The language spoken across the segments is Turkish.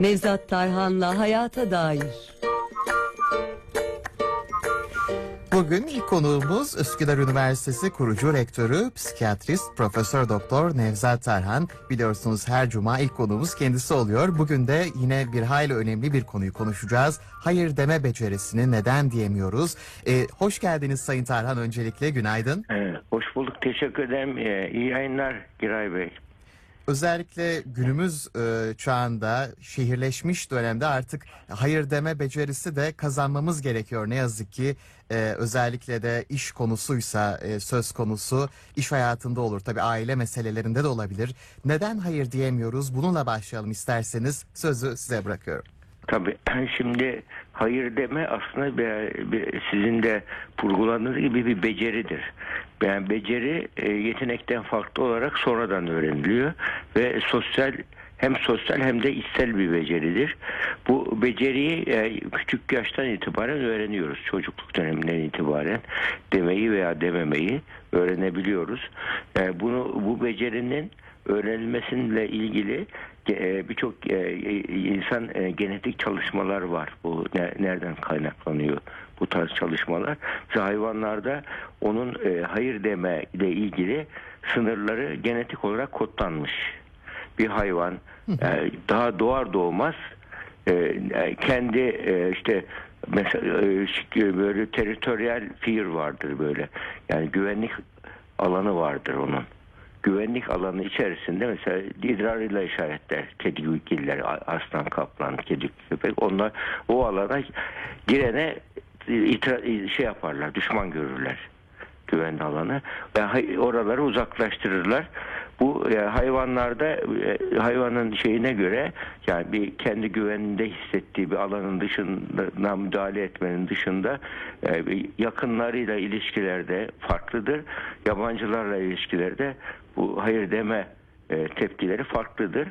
Nevzat Tarhan'la Hayata Dair. Bugün ilk konuğumuz Üsküdar Üniversitesi kurucu rektörü, psikiyatrist, Profesör Doktor Nevzat Tarhan. Biliyorsunuz her cuma ilk konuğumuz kendisi oluyor. Bugün de yine bir hayli önemli bir konuyu konuşacağız. Hayır deme becerisini neden diyemiyoruz? Ee, hoş geldiniz Sayın Tarhan öncelikle günaydın. Ee, hoş bulduk. Teşekkür ederim. Ee, iyi yayınlar Giray Bey. Özellikle günümüz e, çağında şehirleşmiş dönemde artık hayır deme becerisi de kazanmamız gerekiyor. Ne yazık ki e, özellikle de iş konusuysa e, söz konusu iş hayatında olur. Tabii aile meselelerinde de olabilir. Neden hayır diyemiyoruz? Bununla başlayalım isterseniz sözü size bırakıyorum. Tabii şimdi hayır deme aslında sizin de vurguladığınız gibi bir beceridir. Yani beceri e, yetenekten farklı olarak sonradan öğreniliyor ve sosyal hem sosyal hem de içsel bir beceridir. Bu beceriyi e, küçük yaştan itibaren öğreniyoruz. Çocukluk döneminden itibaren demeyi veya dememeyi öğrenebiliyoruz. E, bunu bu becerinin öğrenilmesiyle ilgili birçok e, insan e, genetik çalışmalar var. Bu ne- nereden kaynaklanıyor bu tarz çalışmalar? Mesela hayvanlarda onun e, hayır deme ile ilgili sınırları genetik olarak kodlanmış. Bir hayvan e, daha doğar doğmaz e, e, kendi e, işte mesela e, böyle teritoryal fear vardır böyle. Yani güvenlik alanı vardır onun güvenlik alanı içerisinde mesela idrarıyla işaretler kedigiller, aslan, kaplan, kedi, köpek onlar o alana girene itiraz, şey yaparlar, düşman görürler güvenli alanı ve oraları uzaklaştırırlar. Bu e, hayvanlarda e, hayvanın şeyine göre yani bir kendi güveninde hissettiği bir alanın dışına müdahale etmenin dışında e, yakınlarıyla ilişkilerde farklıdır. Yabancılarla ilişkilerde bu hayır deme e, tepkileri farklıdır.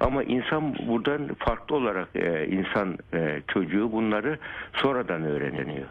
Ama insan buradan farklı olarak e, insan e, çocuğu bunları sonradan öğreniyor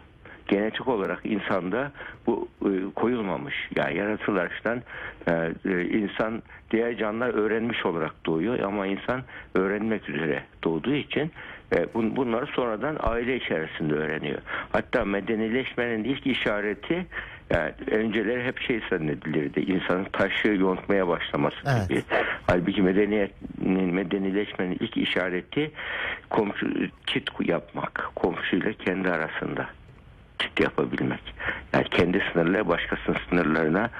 genetik olarak insanda bu e, koyulmamış. Yani yaratılıştan e, e, insan diğer canlılar öğrenmiş olarak doğuyor ama insan öğrenmek üzere doğduğu için e, bun, bunları sonradan aile içerisinde öğreniyor. Hatta medenileşmenin ilk işareti yani önceleri hep şey zannedilirdi. İnsanın taşı yontmaya başlaması Evet. gibi. Halbuki medeniyetin, medenileşmenin ilk işareti komşu çit yapmak. Komşuyla kendi arasında çit yapabilmek. Yani kendi sınırları başkasının sınırlarına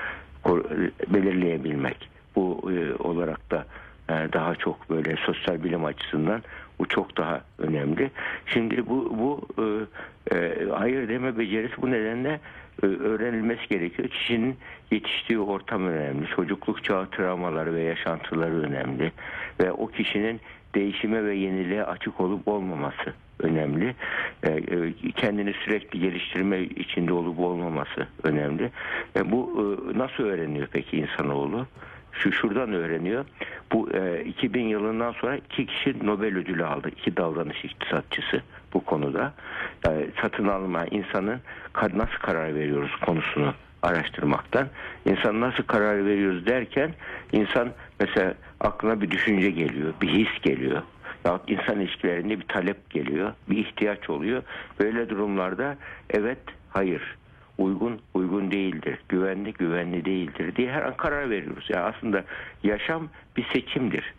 kor- belirleyebilmek. Bu e, olarak da e, daha çok böyle sosyal bilim açısından bu çok daha önemli. Şimdi bu bu e, e, hayır deme becerisi bu nedenle e, öğrenilmesi gerekiyor. Kişinin yetiştiği ortam önemli. Çocukluk çağı travmaları ve yaşantıları önemli. Ve o kişinin değişime ve yeniliğe açık olup olmaması önemli. E, e, kendini sürekli geliştirme içinde olup olmaması önemli. E, bu nasıl öğreniyor peki insanoğlu? Şu şuradan öğreniyor. Bu e, 2000 yılından sonra iki kişi Nobel ödülü aldı. İki davranış iktisatçısı bu konuda. E, satın alma insanın nasıl karar veriyoruz konusunu araştırmaktan. İnsan nasıl karar veriyoruz derken insan mesela aklına bir düşünce geliyor, bir his geliyor. Ya insan ilişkilerinde bir talep geliyor, bir ihtiyaç oluyor. Böyle durumlarda evet, hayır, uygun, uygun değildir, güvenli, güvenli değildir diye her an karar veriyoruz. Yani aslında yaşam bir seçimdir.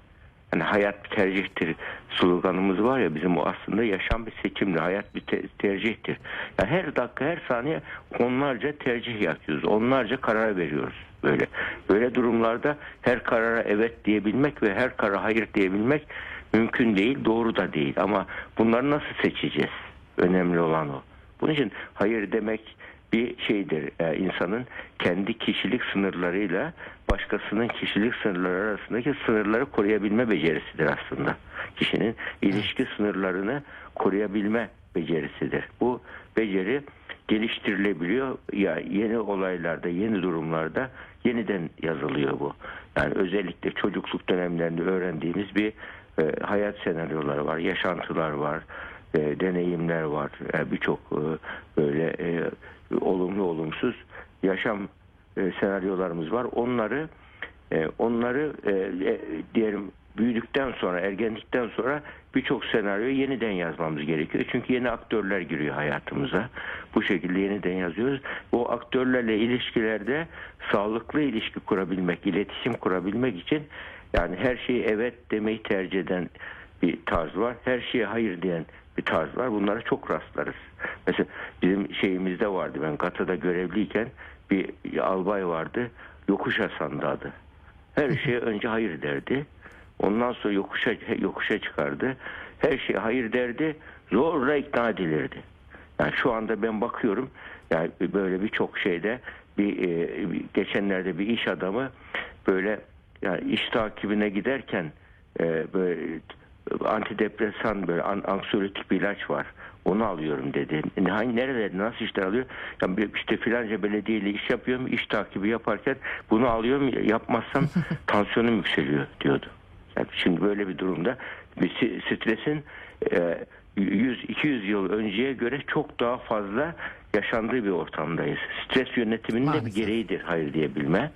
Yani hayat bir tercihtir sloganımız var ya bizim o aslında yaşam bir seçimdir, hayat bir te- tercihtir. Yani her dakika, her saniye onlarca tercih yapıyoruz, onlarca karar veriyoruz böyle. Böyle durumlarda her karara evet diyebilmek ve her karara hayır diyebilmek mümkün değil, doğru da değil. Ama bunları nasıl seçeceğiz? Önemli olan o. Bunun için hayır demek bir şeydir. Ee, insanın kendi kişilik sınırlarıyla başkasının kişilik sınırları arasındaki sınırları koruyabilme becerisidir aslında. Kişinin ilişki sınırlarını koruyabilme becerisidir. Bu beceri geliştirilebiliyor. Ya yeni olaylarda, yeni durumlarda yeniden yazılıyor bu. Yani özellikle çocukluk dönemlerinde öğrendiğimiz bir e, hayat senaryoları var, yaşantılar var, e, deneyimler var. E, Birçok e, böyle e, olumlu olumsuz yaşam e, senaryolarımız var. Onları e, onları e, e, diyelim büyüdük büyüdükten sonra, ergenlikten sonra birçok senaryoyu yeniden yazmamız gerekiyor. Çünkü yeni aktörler giriyor hayatımıza. Bu şekilde yeniden yazıyoruz. O aktörlerle ilişkilerde sağlıklı ilişki kurabilmek, iletişim kurabilmek için yani her şeyi evet demeyi tercih eden bir tarz var. Her şeye hayır diyen bir tarz var. Bunlara çok rastlarız. Mesela bizim şeyimizde vardı. Ben Gata'da görevliyken bir albay vardı. Yokuş Hasan'dı adı. Her şeye önce hayır derdi. Ondan sonra yokuşa yokuşa çıkardı. Her şeye hayır derdi. Zorla ikna edilirdi. Yani şu anda ben bakıyorum yani böyle birçok şeyde bir, e, geçenlerde bir iş adamı böyle yani iş takibine giderken e, böyle antidepresan böyle an, anksiyolytik bir ilaç var. Onu alıyorum dedi. Hangi nerede nasıl işler alıyor? Yani işte filanca belediyeyle iş yapıyorum. iş takibi yaparken bunu alıyorum yapmazsam tansiyonum yükseliyor diyordu. Yani şimdi böyle bir durumda bir si- stresin e, 100-200 yıl önceye göre çok daha fazla yaşandığı bir ortamdayız. Stres yönetiminin de bir Maalesef. gereğidir hayır diyebilme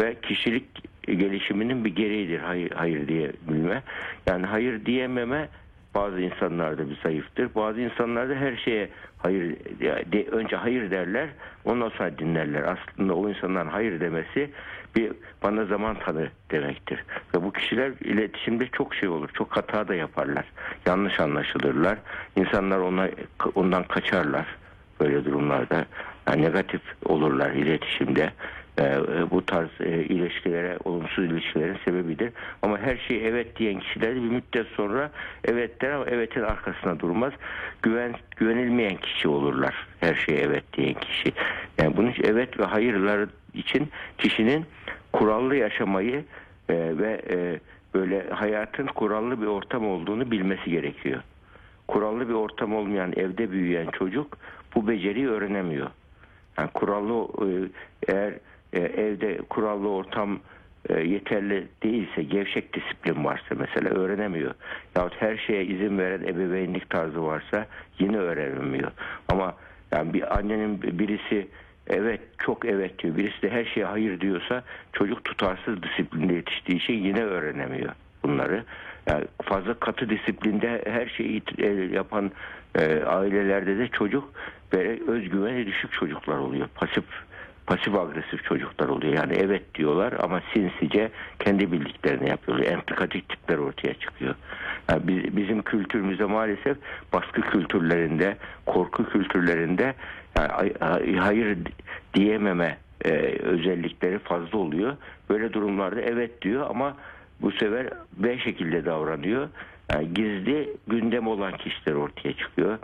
ve kişilik gelişiminin bir gereğidir hayır, hayır diyebilme. Yani hayır diyememe bazı insanlarda bir zayıftır. Bazı insanlarda her şeye hayır de, önce hayır derler, ondan sonra dinlerler. Aslında o insanların hayır demesi bir bana zaman tanı demektir. Ve bu kişiler iletişimde çok şey olur. Çok hata da yaparlar. Yanlış anlaşılırlar. İnsanlar ona ondan kaçarlar böyle durumlarda. Yani negatif olurlar iletişimde. Ee, bu tarz e, ilişkilere, olumsuz ilişkilerin sebebidir. Ama her şeyi evet diyen kişiler bir müddet sonra evet der ama evetin arkasına durmaz. Güven güvenilmeyen kişi olurlar. Her şeye evet diyen kişi. Yani bunun için evet ve hayırlar için kişinin kurallı yaşamayı e, ve e, böyle hayatın kurallı bir ortam olduğunu bilmesi gerekiyor. Kurallı bir ortam olmayan evde büyüyen çocuk bu beceriyi öğrenemiyor. Yani kurallı e, eğer e, evde kurallı ortam e, yeterli değilse, gevşek disiplin varsa mesela öğrenemiyor. Yahut her şeye izin veren ebeveynlik tarzı varsa yine öğrenemiyor. Ama yani bir annenin birisi evet çok evet diyor, birisi de her şeye hayır diyorsa çocuk tutarsız disiplinde yetiştiği için yine öğrenemiyor bunları. Yani fazla katı disiplinde her şeyi e, yapan ailelerde de çocuk böyle özgüveni düşük çocuklar oluyor. Pasif pasif agresif çocuklar oluyor. Yani evet diyorlar ama sinsice kendi bildiklerini yapıyorlar. Entrikatik tipler ortaya çıkıyor. Yani biz- bizim kültürümüzde maalesef baskı kültürlerinde, korku kültürlerinde yani ay- ay- hayır diyememe e, özellikleri fazla oluyor. Böyle durumlarda evet diyor ama bu sefer B şekilde davranıyor. Yani gizli gündem olan kişiler ortaya çıkıyor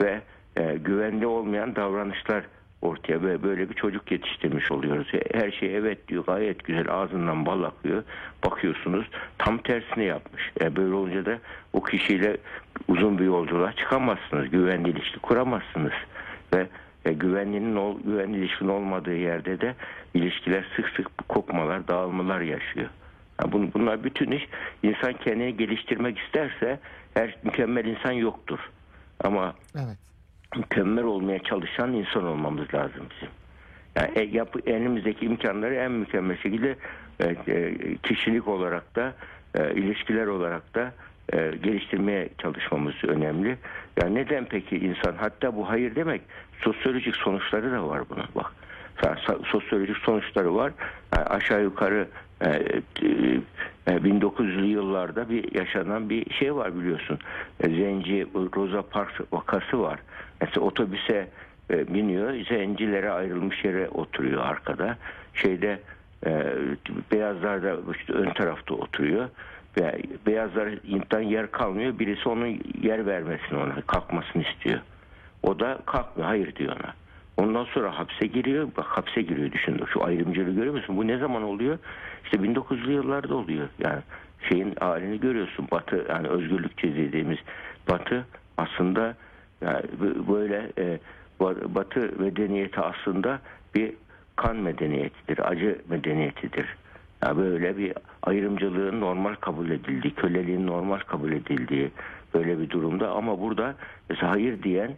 ve e, güvenli olmayan davranışlar ortaya ve böyle bir çocuk yetiştirmiş oluyoruz. Her şey evet diyor gayet güzel ağzından bal akıyor. Bakıyorsunuz tam tersini yapmış. E, böyle olunca da o kişiyle uzun bir yolculuğa çıkamazsınız. Güvenli ilişki kuramazsınız. Ve e, güvenlinin ol, güvenli ilişkin olmadığı yerde de ilişkiler sık sık kopmalar, dağılmalar yaşıyor. Yani bun- bunlar bütün iş insan kendini geliştirmek isterse her mükemmel insan yoktur. Ama Evet. Mükemmel olmaya çalışan insan olmamız lazım bizim. Yani e, yapı, elimizdeki imkanları en mükemmel şekilde e, e, kişilik olarak da e, ilişkiler olarak da e, geliştirmeye çalışmamız önemli. Yani neden peki insan hatta bu hayır demek sosyolojik sonuçları da var bunun bak. Sosyolojik sonuçları var. Yani aşağı yukarı e, e, 1900'lü yıllarda bir yaşanan bir şey var biliyorsun. E, Zenci Rosa Parks vakası var. Mesela otobüse e, biniyor, zencilere ayrılmış yere oturuyor arkada. Şeyde e, beyazlar da işte ön tarafta oturuyor. Ve beyazlardan yer kalmıyor. Birisi onun yer vermesini ona, kalkmasını istiyor. O da kalkmıyor, hayır diyor ona. Ondan sonra hapse giriyor. Bak hapse giriyor düşün. Şu ayrımcılığı görüyor musun? Bu ne zaman oluyor? İşte 1900'lü yıllarda oluyor. Yani şeyin halini görüyorsun. Batı yani özgürlükçü dediğimiz Batı aslında yani böyle e, ba- Batı medeniyeti aslında bir kan medeniyetidir, acı medeniyetidir. Yani böyle bir ayrımcılığın normal kabul edildiği, köleliğin normal kabul edildiği böyle bir durumda ama burada mesela hayır diyen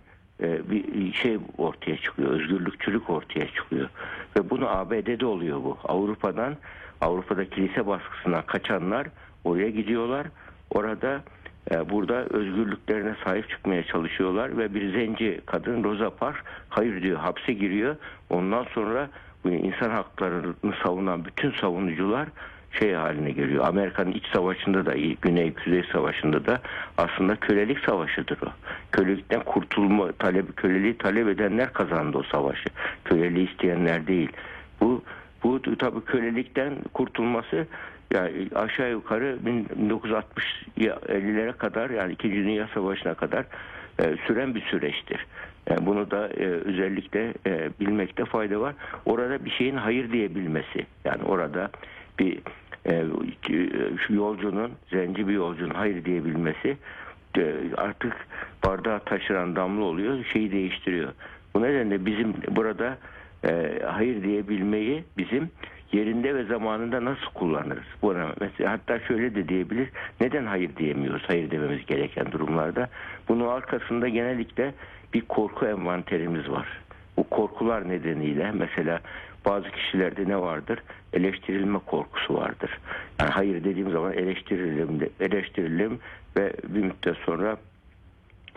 bir şey ortaya çıkıyor. Özgürlükçülük ortaya çıkıyor. Ve bunu ABD'de oluyor bu. Avrupa'dan Avrupa'da kilise baskısından kaçanlar oraya gidiyorlar. Orada e, burada özgürlüklerine sahip çıkmaya çalışıyorlar ve bir zenci kadın Rosa Parks hayır diyor hapse giriyor. Ondan sonra bu insan haklarını savunan bütün savunucular şey haline geliyor. Amerika'nın iç savaşında da Güney Kuzey Savaşı'nda da aslında kölelik savaşıdır o. Kölelikten kurtulma talep köleliği talep edenler kazandı o savaşı. Köleliği isteyenler değil. Bu bu tabii kölelikten kurtulması yani aşağı yukarı 1960-50'lere kadar yani 2. Dünya Savaşı'na kadar e, süren bir süreçtir. Yani bunu da e, özellikle e, bilmekte fayda var. Orada bir şeyin hayır diyebilmesi. Yani orada bir e, şu yolcunun, zenci bir yolcunun hayır diyebilmesi e, artık bardağı taşıran damla oluyor, şeyi değiştiriyor. Bu nedenle bizim burada e, hayır diyebilmeyi bizim yerinde ve zamanında nasıl kullanırız? Buna mesela hatta şöyle de diyebilir. Neden hayır diyemiyoruz? Hayır dememiz gereken durumlarda. Bunun arkasında genellikle bir korku envanterimiz var. Bu korkular nedeniyle mesela bazı kişilerde ne vardır? Eleştirilme korkusu vardır. Yani hayır dediğim zaman eleştirilim, eleştirilim ve bir müddet sonra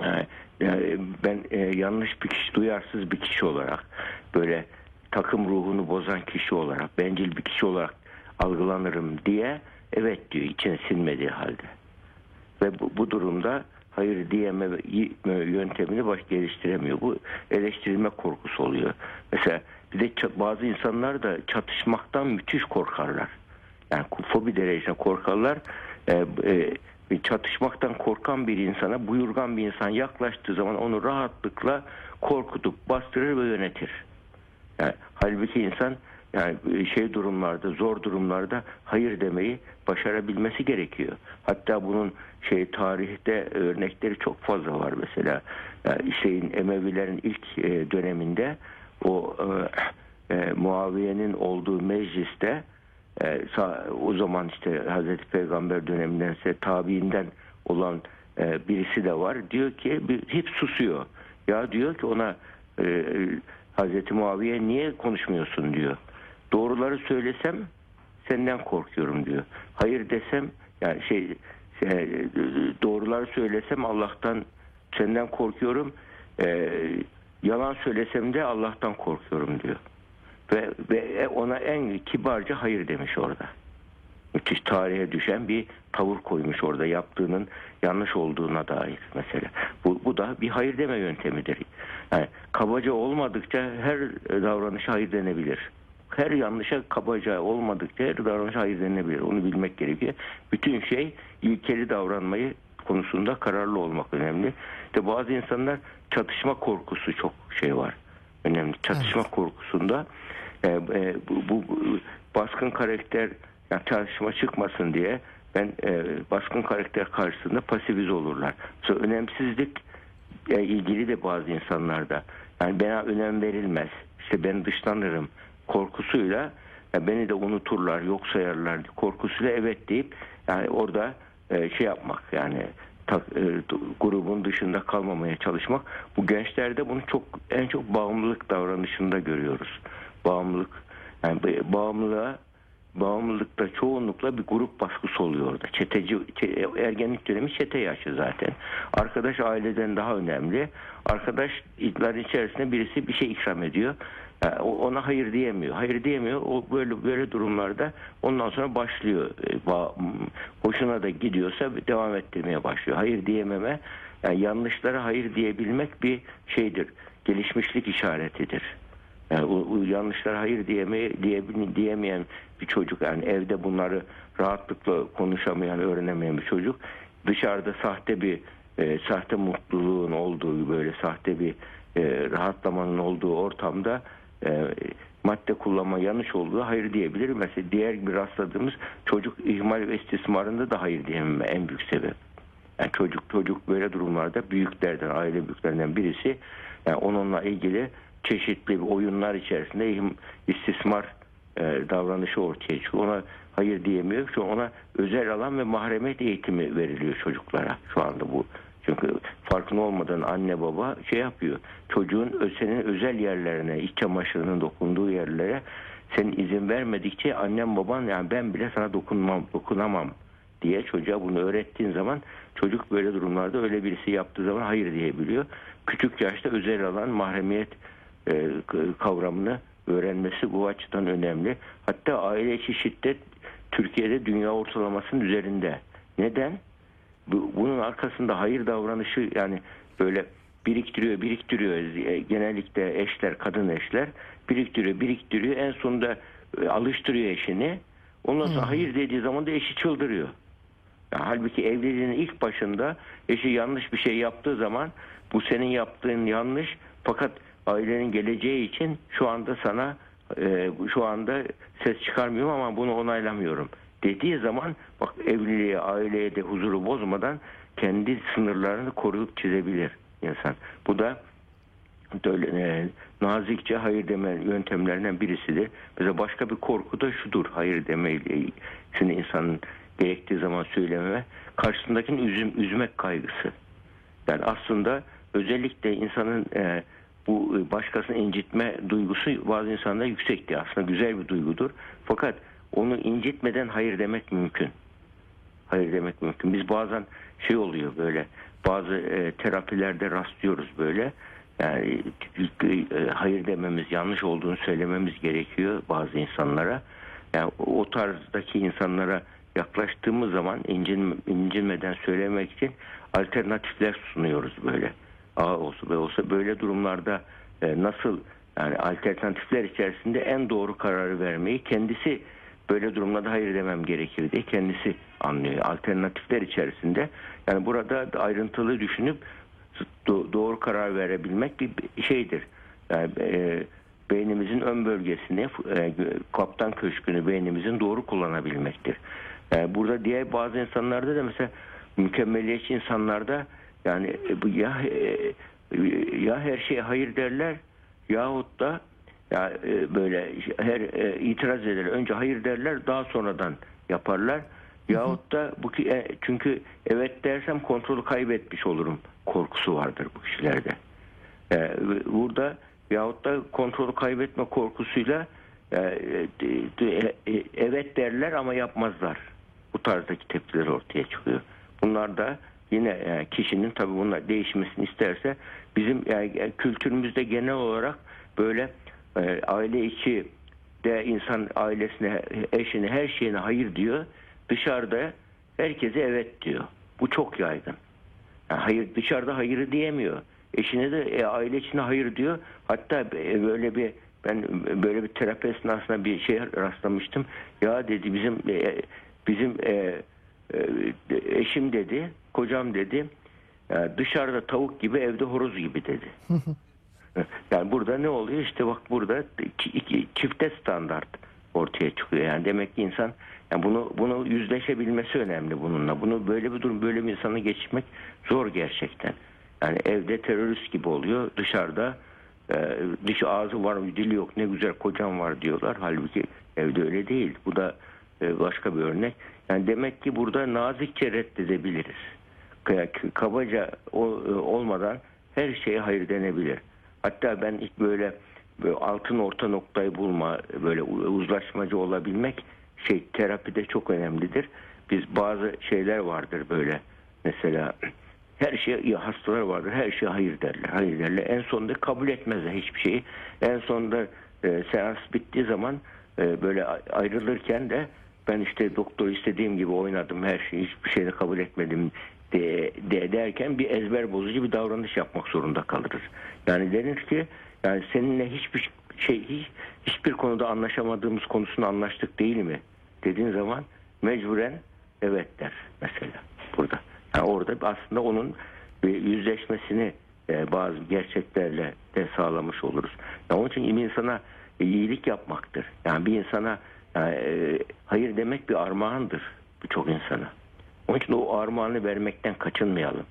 e, yani ben e, yanlış bir kişi, duyarsız bir kişi olarak böyle takım ruhunu bozan kişi olarak, bencil bir kişi olarak algılanırım diye evet diyor içine sinmediği halde. Ve bu, bu durumda hayır diyeme yöntemini baş geliştiremiyor. Bu eleştirilme korkusu oluyor. Mesela bir de bazı insanlar da çatışmaktan müthiş korkarlar. Yani fobi derecesinde korkarlar. Ee, e, çatışmaktan korkan bir insana buyurgan bir insan yaklaştığı zaman onu rahatlıkla korkutup bastırır ve yönetir. Yani, halbuki insan yani şey durumlarda, zor durumlarda hayır demeyi başarabilmesi gerekiyor. Hatta bunun şey tarihte örnekleri çok fazla var mesela. Yani şeyin Emevilerin ilk e, döneminde o e, e, Muaviye'nin olduğu mecliste e, o zaman işte Hazreti Peygamber döneminden ise tabiinden olan e, birisi de var. Diyor ki bir, hep susuyor. Ya diyor ki ona e, Hazreti Muaviye niye konuşmuyorsun diyor. Doğruları söylesem senden korkuyorum diyor. Hayır desem yani şey, şey doğruları söylesem Allah'tan senden korkuyorum. E, yalan söylesem de Allah'tan korkuyorum diyor. Ve, ve ona en kibarca hayır demiş orada. Müthiş tarihe düşen bir tavır koymuş orada yaptığının yanlış olduğuna dair mesela. Bu, bu da bir hayır deme yöntemidir. Yani kabaca olmadıkça her davranışa hayır denebilir. Her yanlışa kabaca olmadıkça her davranışa hayır denebilir. Onu bilmek gerekiyor. Bütün şey ilkeli davranmayı konusunda kararlı olmak önemli. İşte bazı insanlar çatışma korkusu çok şey var. Önemli. Çatışma evet. korkusunda e, e, bu, bu, bu baskın karakter yani çatışma çıkmasın diye ben e, baskın karakter karşısında pasifize olurlar. Sonra önemsizlik e, ilgili de bazı insanlarda yani bana önem verilmez. İşte ben dışlanırım korkusuyla yani beni de unuturlar, yok sayarlar korkusuyla evet deyip yani orada e, şey yapmak yani grubun dışında kalmamaya çalışmak. Bu gençlerde bunu çok en çok bağımlılık davranışında görüyoruz. Bağımlılık yani bağımlılığa bağımlılıkta çoğunlukla bir grup baskısı oluyor orada. Çeteci, ergenlik dönemi çete yaşı zaten. Arkadaş aileden daha önemli. Arkadaşların içerisinde birisi bir şey ikram ediyor. Ona hayır diyemiyor. Hayır diyemiyor. O böyle böyle durumlarda ondan sonra başlıyor. Hoşuna da gidiyorsa devam ettirmeye başlıyor. Hayır diyememe yani yanlışlara hayır diyebilmek bir şeydir. Gelişmişlik işaretidir. Yani o, o yanlışlara hayır diyeme, diye, diyemeyen bir çocuk yani evde bunları rahatlıkla konuşamayan, öğrenemeyen bir çocuk dışarıda sahte bir e, sahte mutluluğun olduğu böyle sahte bir e, rahatlamanın olduğu ortamda e, madde kullanma yanlış olduğu hayır diyebilir. Mesela diğer bir rastladığımız çocuk ihmal ve istismarında da hayır diyememe en büyük sebep. Yani çocuk çocuk böyle durumlarda büyüklerden, aile büyüklerinden birisi yani onunla ilgili çeşitli oyunlar içerisinde istismar e, davranışı ortaya çıkıyor. Ona hayır diyemiyor. Şu ona özel alan ve mahremiyet eğitimi veriliyor çocuklara şu anda bu. Çünkü farkında olmadan anne baba şey yapıyor. Çocuğun senin özel yerlerine, iç çamaşırının dokunduğu yerlere sen izin vermedikçe annem baban yani ben bile sana dokunmam, dokunamam diye çocuğa bunu öğrettiğin zaman çocuk böyle durumlarda öyle birisi yaptığı zaman hayır diyebiliyor. Küçük yaşta özel alan mahremiyet e, kavramını öğrenmesi bu açıdan önemli. Hatta aile içi şiddet Türkiye'de dünya ortalamasının üzerinde. Neden? Bu, bunun arkasında hayır davranışı yani böyle biriktiriyor biriktiriyor genellikle eşler kadın eşler biriktiriyor biriktiriyor. En sonunda e, alıştırıyor eşini. Ondan sonra hayır dediği zaman da eşi çıldırıyor. Ya halbuki evliliğin ilk başında eşi yanlış bir şey yaptığı zaman bu senin yaptığın yanlış fakat ailenin geleceği için şu anda sana e, şu anda ses çıkarmıyorum ama bunu onaylamıyorum dediği zaman bak evliliğe aileye de huzuru bozmadan kendi sınırlarını koruyup çizebilir insan. Bu da böyle, e, nazikçe hayır deme yöntemlerinden birisidir. Mesela başka bir korku da şudur. Hayır demesini insanın gerektiği zaman söyleme karşısındakini üzüm, üzmek kaygısı. Yani aslında özellikle insanın e, bu başkasını incitme duygusu bazı insanlarda yüksekti. Aslında güzel bir duygudur. Fakat onu incitmeden hayır demek mümkün. Hayır demek mümkün. Biz bazen şey oluyor böyle bazı e, terapilerde rastlıyoruz böyle. Yani e, hayır dememiz yanlış olduğunu söylememiz gerekiyor bazı insanlara. Yani o tarzdaki insanlara yaklaştığımız zaman incin, incinmeden söylemek için alternatifler sunuyoruz böyle. A olsa B olsa böyle durumlarda e, nasıl yani alternatifler içerisinde en doğru kararı vermeyi kendisi böyle durumlarda hayır demem gerekir diye kendisi anlıyor. Alternatifler içerisinde yani burada ayrıntılı düşünüp do- doğru karar verebilmek bir şeydir. Yani, e, beynimizin ön bölgesini e, kaptan köşkünü beynimizin doğru kullanabilmektir. E, burada diğer bazı insanlarda da mesela mükemmeliyetçi insanlarda yani ya ya her şeye hayır derler yahut da ya e, böyle her e, itiraz ederler. Önce hayır derler, daha sonradan yaparlar. Yahut da bu ki e, çünkü evet dersem kontrolü kaybetmiş olurum korkusu vardır bu kişilerde. E, burada yahut da kontrolü kaybetme korkusuyla evet derler ama yapmazlar. Bu tarzdaki tepkiler ortaya çıkıyor. Bunlar da yine kişinin tabii bunlar değişmesini isterse bizim yani, kültürümüzde genel olarak böyle e, aile içi de insan ailesine, eşine, her şeyine hayır diyor. Dışarıda herkese evet diyor. Bu çok yaygın. Yani hayır dışarıda hayır diyemiyor. Eşine de e, aile içine hayır diyor. Hatta e, böyle bir ben böyle bir terapi esnasında bir şey rastlamıştım. Ya dedi bizim e, bizim e, e, eşim dedi, kocam dedi. e, dışarıda tavuk gibi evde horoz gibi dedi. Yani burada ne oluyor? İşte bak burada çifte standart ortaya çıkıyor. Yani demek ki insan yani bunu bunu yüzleşebilmesi önemli bununla. Bunu böyle bir durum böyle bir insanı geçmek zor gerçekten. Yani evde terörist gibi oluyor. Dışarıda e, dış ağzı var dili yok ne güzel kocam var diyorlar. Halbuki evde öyle değil. Bu da e, başka bir örnek. Yani demek ki burada nazikçe reddedebiliriz. Kabaca o, e, olmadan her şeye hayır denebilir. Hatta ben ilk böyle, böyle altın orta noktayı bulma, böyle uzlaşmacı olabilmek şey terapide çok önemlidir. Biz bazı şeyler vardır böyle. Mesela her şey hastalar vardır her şeye hayır derler. Hayır derler. En sonunda kabul etmezler hiçbir şeyi. En sonunda e, seans bittiği zaman e, böyle ayrılırken de ben işte doktor istediğim gibi oynadım her şeyi hiçbir şeyi kabul etmedim de, de derken bir ezber bozucu bir davranış yapmak zorunda kalırız. Yani denir ki yani seninle hiçbir şey hiç, hiçbir konuda anlaşamadığımız konusunda anlaştık değil mi? Dediğin zaman mecburen evet der mesela burada. Yani orada aslında onun yüzleşmesini e, bazı gerçeklerle de sağlamış oluruz. Yani onun için bir insana iyilik yapmaktır. Yani bir insana yani, e, hayır demek bir armağandır birçok insana. Onun için o armağanı vermekten kaçınmayalım.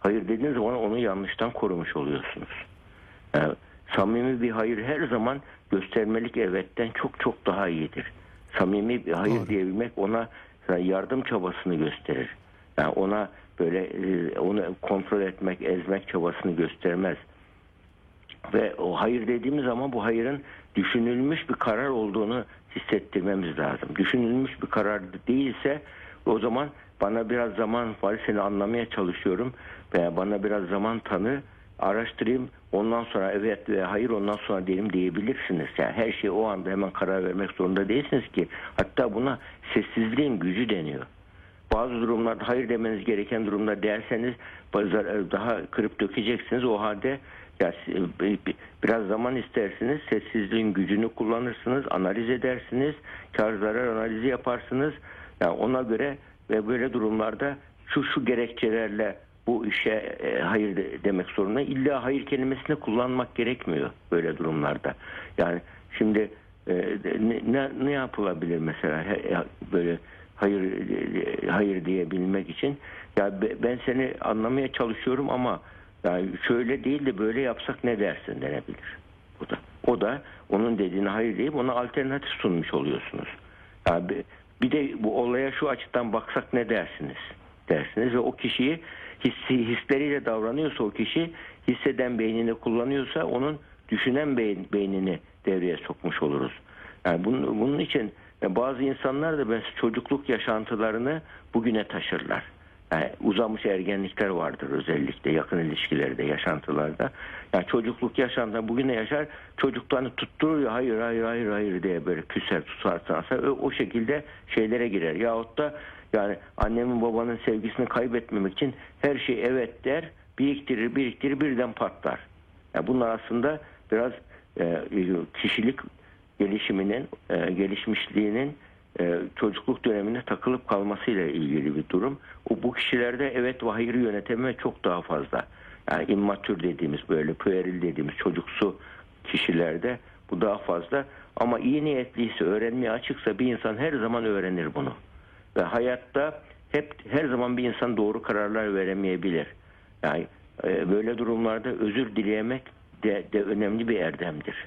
Hayır dediğiniz zaman onu yanlıştan korumuş oluyorsunuz. Yani, samimi bir hayır her zaman göstermelik evetten çok çok daha iyidir. Samimi bir hayır Doğru. diyebilmek ona yardım çabasını gösterir. Yani ona böyle e, onu kontrol etmek, ezmek çabasını göstermez. Ve o hayır dediğimiz zaman bu hayırın düşünülmüş bir karar olduğunu hissettirmemiz lazım. Düşünülmüş bir karar değilse o zaman bana biraz zaman var seni anlamaya çalışıyorum veya bana biraz zaman tanı araştırayım ondan sonra evet veya hayır ondan sonra diyelim diyebilirsiniz. Yani her şey o anda hemen karar vermek zorunda değilsiniz ki. Hatta buna sessizliğin gücü deniyor. Bazı durumlarda hayır demeniz gereken durumda derseniz daha kırıp dökeceksiniz. O halde si- biraz zaman istersiniz. Sessizliğin gücünü kullanırsınız. Analiz edersiniz. Kar zarar analizi yaparsınız. Yani ona göre ve böyle durumlarda şu şu gerekçelerle bu işe e, hayır de- demek zorunda. İlla hayır kelimesini kullanmak gerekmiyor böyle durumlarda. Yani şimdi e, ne, ne, yapılabilir mesela böyle hayır e, hayır diyebilmek için ya be- ben seni anlamaya çalışıyorum ama yani şöyle değil de böyle yapsak ne dersin denebilir. Bu da o da onun dediğine hayır deyip ona alternatif sunmuş oluyorsunuz. Yani bir- de bu olaya şu açıdan baksak ne dersiniz dersiniz ve o kişiyi hissi, hisleriyle davranıyorsa o kişi hisseden beynini kullanıyorsa onun düşünen beyin, beynini devreye sokmuş oluruz. Yani bunun, bunun için ya bazı insanlar da ben çocukluk yaşantılarını bugüne taşırlar. Yani uzamış ergenlikler vardır özellikle yakın ilişkilerde, yaşantılarda. Yani çocukluk yaşantı bugüne yaşar, çocuklarını tutturur ya hayır hayır hayır hayır diye böyle küser tutar tutarsa o, o şekilde şeylere girer. Yahut da yani annemin babanın sevgisini kaybetmemek için her şey evet der, biriktirir biriktirir birden patlar. Yani bunlar aslında biraz e, kişilik gelişiminin, e, gelişmişliğinin e, çocukluk dönemine takılıp kalmasıyla ilgili bir durum. O bu kişilerde evet ve hayırı yöneteme çok daha fazla. Yani immatür dediğimiz böyle pueril dediğimiz çocuksu kişilerde bu daha fazla. Ama iyi niyetliyse, öğrenmeye açıksa bir insan her zaman öğrenir bunu. Ve hayatta hep her zaman bir insan doğru kararlar veremeyebilir. Yani e, böyle durumlarda özür dilemek de, de önemli bir erdemdir.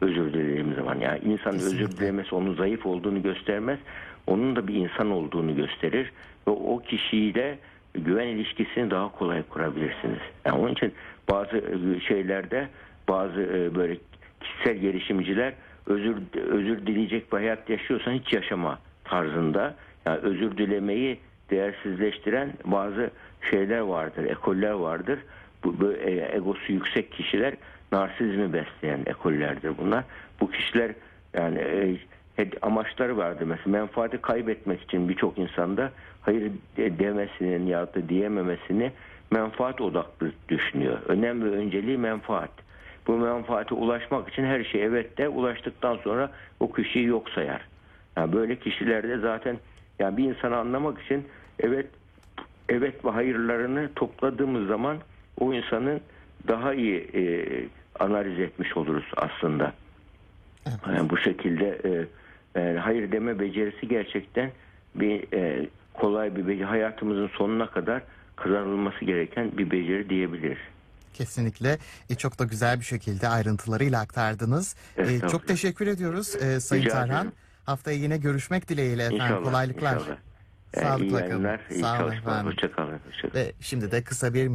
Özür dilediğim zaman yani insan özür Kesinlikle. dilemesi onun zayıf olduğunu göstermez. Onun da bir insan olduğunu gösterir ve o kişiyle güven ilişkisini daha kolay kurabilirsiniz. Yani onun için bazı e, şeylerde bazı e, böyle kişisel gelişimciler özür özür dileyecek bir hayat yaşıyorsan hiç yaşama tarzında yani özür dilemeyi değersizleştiren bazı şeyler vardır, ekoller vardır. Bu, bu e, egosu yüksek kişiler narsizmi besleyen ekollerdir bunlar. Bu kişiler yani e, amaçları vardır. Mesela menfaati kaybetmek için birçok insanda hayır de- demesinin ya da diyememesini menfaat odaklı düşünüyor. Önem ve önceliği menfaat. Bu menfaate ulaşmak için her şey evet de ulaştıktan sonra o kişiyi yok sayar. Yani böyle kişilerde zaten yani bir insanı anlamak için evet evet ve hayırlarını topladığımız zaman o insanın daha iyi e, analiz etmiş oluruz aslında. Yani bu şekilde e, e, hayır deme becerisi gerçekten bir e, kolay bir beceri. Hayatımızın sonuna kadar kazanılması gereken bir beceri diyebiliriz. Kesinlikle e, çok da güzel bir şekilde ayrıntılarıyla aktardınız. E, çok teşekkür ediyoruz e, Sayın Rica Tarhan. ederim. Haftaya yine görüşmek dileğiyle efendim. İnşallah. Kolaylıklar. inşallah. E, iyi Sağlıkla kalın. Sağ olun efendim. Hoşçakalın. Hoşça. Ve şimdi de kısa bir